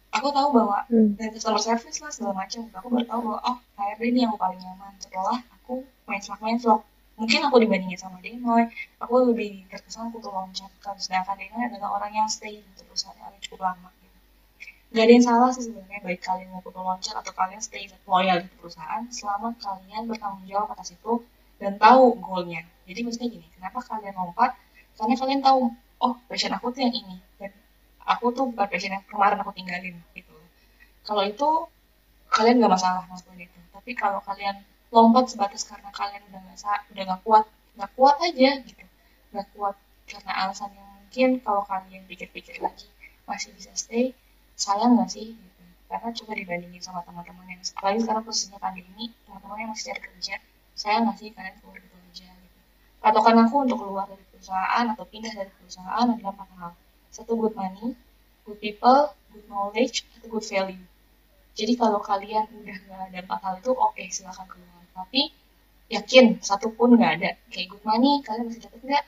S1: Aku tahu bahwa
S2: Hmm.
S1: dan customer service lah segala macam aku baru tahu bahwa oh HRD ini yang paling nyaman. Setelah aku main main mungkin aku dibandingin sama Denoy aku lebih terkesan aku loncat kan sedangkan Denoy adalah orang yang stay di perusahaan yang cukup lama gitu. Gak ada yang salah sih sebenarnya baik kalian mau putus loncat atau kalian stay loyal di perusahaan selama kalian bertanggung jawab atas itu dan tahu goalnya. Jadi maksudnya gini, kenapa kalian lompat? Karena kalian tahu, oh passion aku tuh yang ini dan aku tuh bukan passion yang kemarin aku tinggalin gitu. Kalau itu kalian nggak masalah ngelakuin itu. Tapi kalau kalian lompat sebatas karena kalian udah nggak udah nggak kuat, nggak kuat aja gitu, nggak kuat karena alasan yang mungkin kalau kalian pikir-pikir lagi masih bisa stay, sayang nggak sih? Gitu. Karena coba dibandingin sama teman-teman yang apalagi sekarang posisinya pandemi, teman-teman yang masih cari kerja, sayang nggak sih kalian keluar gitu aja? Gitu. Patokan aku untuk keluar dari perusahaan atau pindah dari perusahaan adalah empat hal. Satu good money, good people, good knowledge, atau good value. Jadi kalau kalian udah nggak ada empat hal itu, oke silahkan keluar. Tapi yakin satu pun nggak ada. Kayak good money, kalian masih dapat nggak?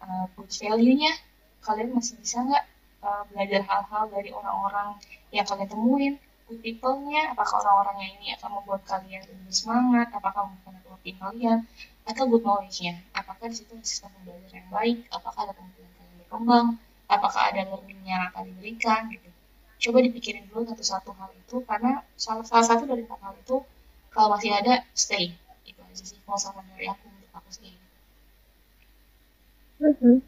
S1: Uh, good value-nya, kalian masih bisa nggak uh, belajar hal-hal dari orang-orang yang kalian temuin? Good people-nya, apakah orang-orangnya ini akan membuat kalian lebih semangat? Apakah bukan networking kalian? Atau good knowledge-nya, apakah di situ sistem pembelajaran yang baik? Apakah ada kemungkinan kalian berkembang? Apakah ada learning yang akan diberikan? Gitu coba dipikirin dulu satu-satu hal itu karena salah, salah satu dari empat hal itu kalau masih ada stay itu aja sih kalau sama dari aku untuk aku stay
S2: Mhm.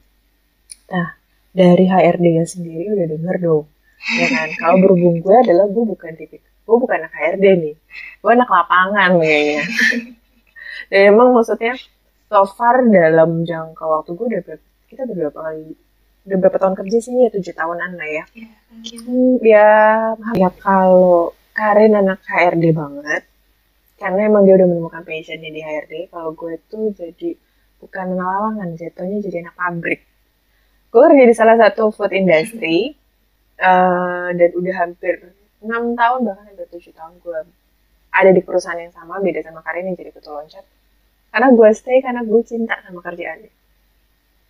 S2: Nah, dari HRD-nya sendiri udah denger dong. Ya kan? Kalau berhubung gue adalah gue bukan tipik, gue bukan anak HRD nih. Gue anak lapangan kayaknya. Dan emang maksudnya so far dalam jangka waktu gue udah berapa, kita udah berapa kali, udah berapa tahun kerja sih ya tujuh tahunan lah ya.
S1: ya
S2: Hmm, ya, ya kalau Karin anak HRD banget, karena emang dia udah menemukan passionnya di HRD. Kalau gue tuh jadi bukan lawangan, jatuhnya jadi anak pabrik. Gue kerja di salah satu food industry, eh, dan udah hampir 6 tahun, bahkan hampir 7 tahun gue ada di perusahaan yang sama, beda sama Karin yang jadi ketua loncat. Karena gue stay karena gue cinta sama kerjaannya.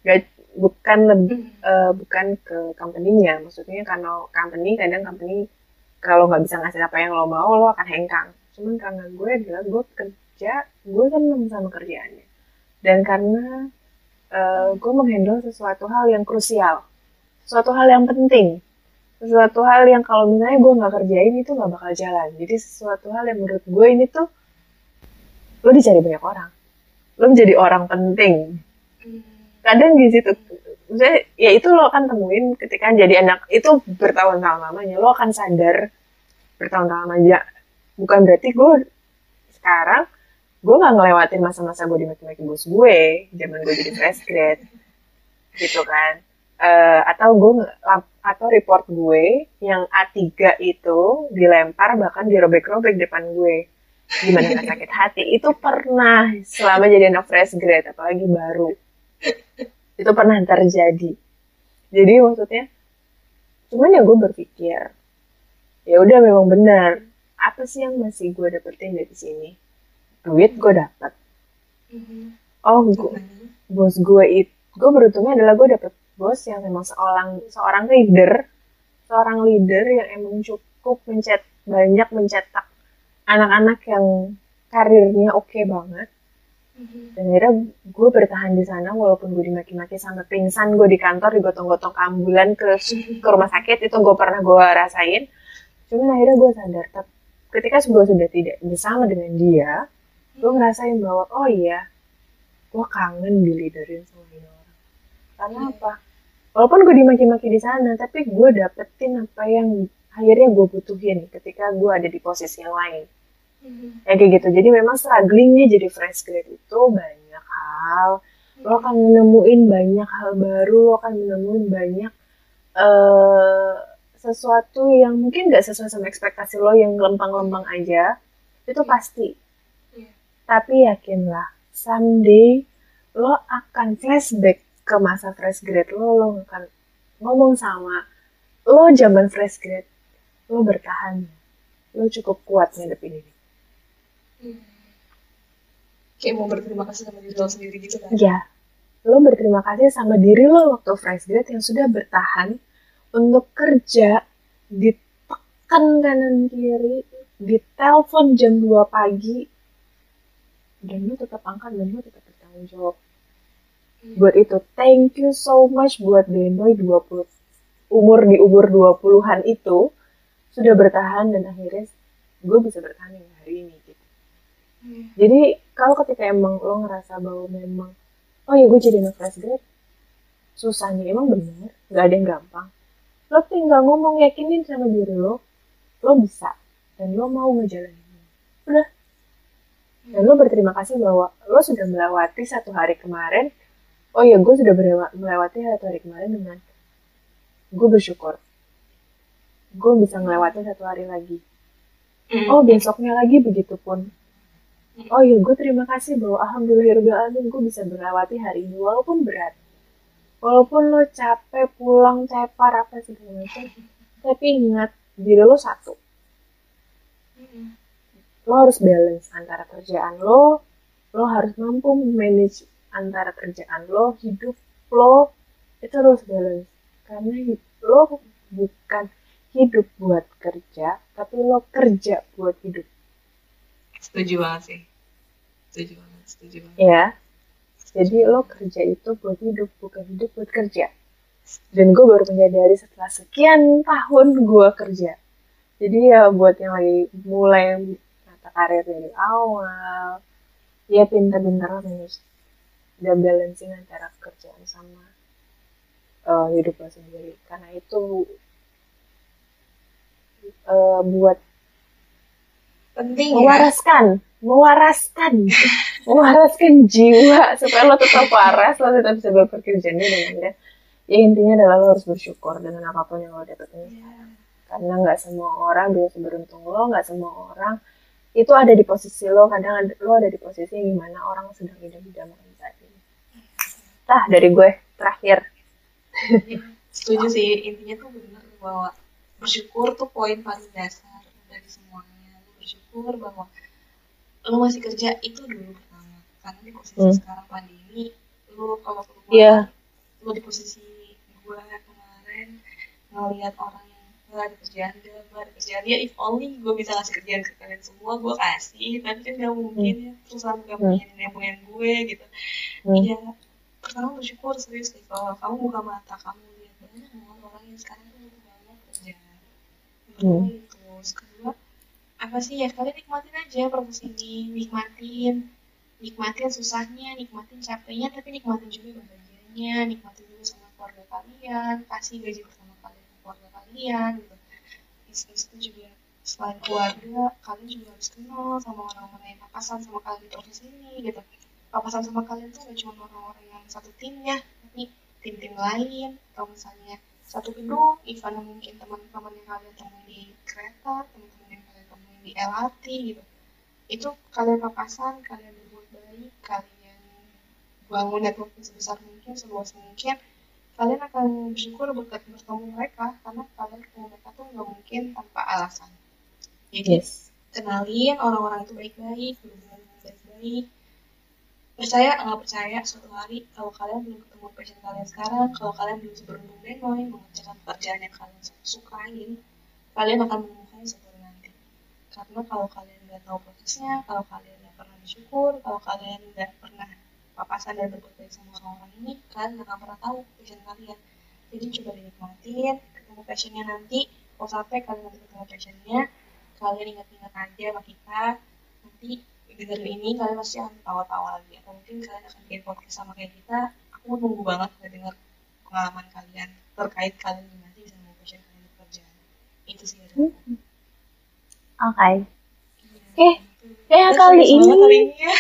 S2: Gak, bukan lebih
S1: Hmm.
S2: eh, bukan ke company-nya. Maksudnya karena company kadang company kalau nggak bisa ngasih apa yang lo mau lo akan hengkang. Cuman karena gue adalah gue kerja, gue seneng sama kerjaannya. Dan karena eh, gue menghandle sesuatu hal yang krusial, sesuatu hal yang penting, sesuatu hal yang kalau misalnya gue nggak kerjain itu nggak bakal jalan. Jadi sesuatu hal yang menurut gue ini tuh lo dicari banyak orang, lo menjadi orang penting
S1: Hmm.
S2: kadang di situ maksudnya ya itu lo akan temuin ketika jadi anak itu bertahun-tahun lamanya lo akan sadar bertahun-tahun aja bukan berarti gue sekarang gue nggak ngelewatin masa-masa gue dimaki-maki bos gue zaman gue jadi fresh grad gitu kan. Eh, atau gue atau report gue yang A3 itu dilempar bahkan dirobek-robek depan gue. Gimana nggak sakit hati? Itu pernah selama jadi anak fresh grad apalagi baru. Itu pernah terjadi. Jadi maksudnya cuman ya gue berpikir ya udah memang benar apa sih yang masih gue dapetin dari sini? Duit gue dapet.
S1: Hmm.
S2: oh gu- bos gue itu gue beruntungnya adalah gue dapet bos yang memang seorang seorang leader. Seorang leader yang emang cukup mencet banyak mencetak anak-anak yang karirnya oke banget.
S1: Hmm.
S2: dan akhirnya gue bertahan di sana walaupun gue dimaki-maki sampai pingsan gue di kantor digotong-gotong ambulan ke ke rumah sakit itu gue pernah gue rasain. Cuman akhirnya gue sadar tep- ketika gue sudah tidak bersama dengan dia gue ngerasain bahwa oh iya gue kangen diliderin sama ini orang. Karena
S1: Iya.
S2: apa? Walaupun gue dimaki-maki di sana tapi gue dapetin apa yang akhirnya gue butuhin ketika gue ada di posisi yang lain.
S1: Hmm.
S2: ya kayak gitu. Jadi memang strugglingnya jadi fresh grade itu banyak hal. Lo akan menemuin banyak hal baru lo akan menemuin banyak eh sesuatu yang mungkin gak sesuai sama ekspektasi lo yang lempang-lempang aja itu pasti.
S1: Iya.
S2: tapi yakinlah someday lo akan flashback ke masa fresh grade lo lo akan ngomong sama lo zaman fresh grade lo bertahan. Lo cukup kuat ngadepin ini.
S1: Hmm. kayak mau berterima kasih sama diri lo sendiri gitu kan?
S2: Ya, lo berterima kasih sama diri lo waktu fresh grade yang sudah bertahan untuk kerja ditekan kanan kiri, ditelepon jam 2 pagi, dan lo tetap angkat dan lo tetap bertanggung jawab.
S1: Hmm.
S2: Buat itu, thank you so much buat Dendoy 20 umur di umur 20-an itu sudah bertahan dan akhirnya gue bisa bertahan hingga hari ini gitu.
S1: Hmm.
S2: Jadi kalau ketika emang lo ngerasa bahwa memang oh ya gue jadi anak fresh grade susahnya emang bener nggak ada yang gampang lo tinggal ngomong yakinin sama diri lo lo bisa. Dan lo mau ngejalanin udah. Dan lo berterima kasih bahwa lo sudah melewati satu hari kemarin. Oh ya gue sudah melewati satu hari kemarin dengan gue bersyukur. Gue bisa melewati satu hari lagi. Oh besoknya lagi begitu pun. Oh ya gue terima kasih bahwa alhamdulillahirobbilalamin gue bisa melewati hari ini walaupun berat walaupun lo capek pulang cepar apa segala macam tapi ingat diri lo satu.
S1: Hmm.
S2: lo harus balance antara kerjaan lo lo harus mampu manage antara kerjaan lo hidup lo itu harus balance. Karena lo bukan hidup buat kerja tapi lo kerja buat hidup.
S1: Setuju banget sih. Setuju banget setuju banget.
S2: Ya jadi lo kerja itu buat hidup bukan hidup buat kerja. Dan gue baru menyadari setelah sekian tahun gue kerja. Jadi ya buat yang lagi mulai mata karir dari awal ya pintar-pintar manage dan balancing antara kerjaan sama uh, hidup lo sendiri. Karena itu uh, buat
S1: penting ya.
S2: Mewaraskan. Mewaraskan. Mewaraskan jiwa supaya lo tetap waras lo tetap bisa bekerja dengan ya ya intinya adalah lo harus bersyukur dengan apa pun yang lo dapetin. Sekarang karena nggak semua orang bisa seberuntung lo nggak semua orang itu ada di posisi lo. Kadang ada, lo ada di posisi yang gimana orang sedang hidup di zaman saat ini. Tah dari gue terakhir.
S1: Iya, setuju sih. Intinya tuh bener bahwa bersyukur tuh poin paling dasar dari semuanya lu bersyukur bahwa lu masih kerja itu dulu pertama karena di posisi
S2: Hmm.
S1: sekarang pandemi lu kalau keluar
S2: Iya.
S1: lu di posisi gue kemarin ngelihat orang yang gak ada kerjaan gue ada kerjaan dia if only gue bisa ngasih kerjaan ke kalian semua gue kasih tapi kan gak mungkin ya terus sama gak punya nenek moyang gue gitu
S2: Hmm.
S1: Iya, pertama bersyukur serius deh kalau kamu buka mata kamu lihat banyak orang yang sekarang tuh banget kerjaan.
S2: Hmm.
S1: itu, kedua apa sih? Ya kalian nikmatin aja profesi ini, nikmatin, nikmatin susahnya, nikmatin capeknya, tapi nikmatin juga bahagianya, nikmatin juga sama keluarga kalian, kasih gaji pertama kalian ke keluarga kalian gitu. Bisnis itu juga selain keluarga, kalian juga harus kenal sama orang-orang yang papasan sama kalian di profesi ini gitu. Papasan sama kalian tuh gak cuma orang-orang yang satu timnya tapi tim-tim lain. Atau misalnya satu gedung even mungkin teman-teman yang kalian temui di kereta teman-teman di LRT gitu. Itu kalian papasan kalian berbuat baik kalian bangun network sebesar mungkin seluas mungkin kalian akan bersyukur berkat bertemu mereka karena kalian ketemu mereka tuh nggak mungkin tanpa alasan. Jadi
S2: yes.
S1: kenalin orang-orang itu baik-baik berhubungan baik-baik. Percaya nggak percaya suatu hari kalau kalian belum ketemu passion kalian sekarang kalau kalian belum seberuntung Benoy mengerjakan pekerjaan yang kalian sukain kalian akan menemukannya suatu hari nanti karena kalau kalian nggak tahu prosesnya kalau kalian nggak pernah bersyukur kalau kalian nggak pernah papasan dan berbuat baik sama orang-orang ini kalian nggak akan pernah tahu passion kalian. Jadi coba dinikmatin ketemu passionnya nanti. Kalau sampai kalian nanti ketemu passionnya kalian ingat-ingat aja sama kita. Nanti dengerin ini kalian pasti akan tawa-tawa lagi. Atau mungkin kalian akan bikin podcast sama kayak kita. Aku nunggu banget nggak denger pengalaman kalian terkait kalian gimana sih bisa passion kalian di itu sih ada
S2: oke
S1: Udah
S2: kali ini
S1: ya.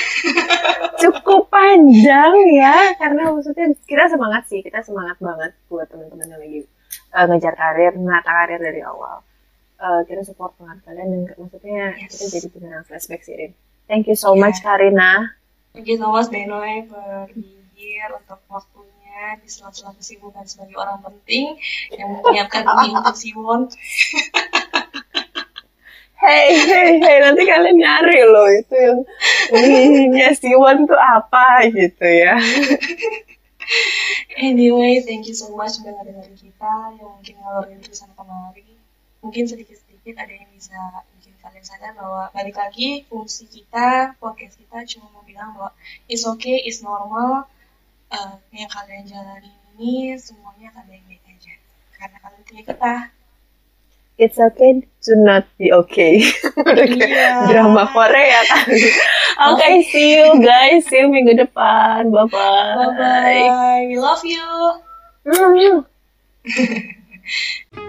S2: cukup panjang ya karena maksudnya kita semangat sih kita semangat banget buat teman-teman yang lagi uh, ngejar karir menata karir dari awal Uh, kita support banget kalian dan maksudnya
S1: Yes.
S2: kita jadi beneran flashback sih Rin. thank you so much Karina
S1: Thank you so much Benoy for here untuk waktunya di sela-sela kesibukan sebagai orang penting yang menyiapkan ini untuk Siwon.
S2: Hey hey hey nanti kalian nyari loh itu yang ininya Siwon tuh apa gitu ya
S1: Anyway, thank you so much udah ngedengerin kita yang mungkin ngalorin tulisan kemari. Mungkin sedikit-sedikit ada yang bisa bikin kalian sadar bahwa balik lagi fungsi kita, podcast kita cuma mau bilang bahwa it's okay, it's normal. Eh, yang kalian jalani ini semuanya akan baik-baik aja. Karena kalian punya kita.
S2: It's okay to not be okay.
S1: Iya.
S2: drama Korea. Kan oke see you guys. See you minggu depan. Bye bye
S1: Bye-bye. We love you.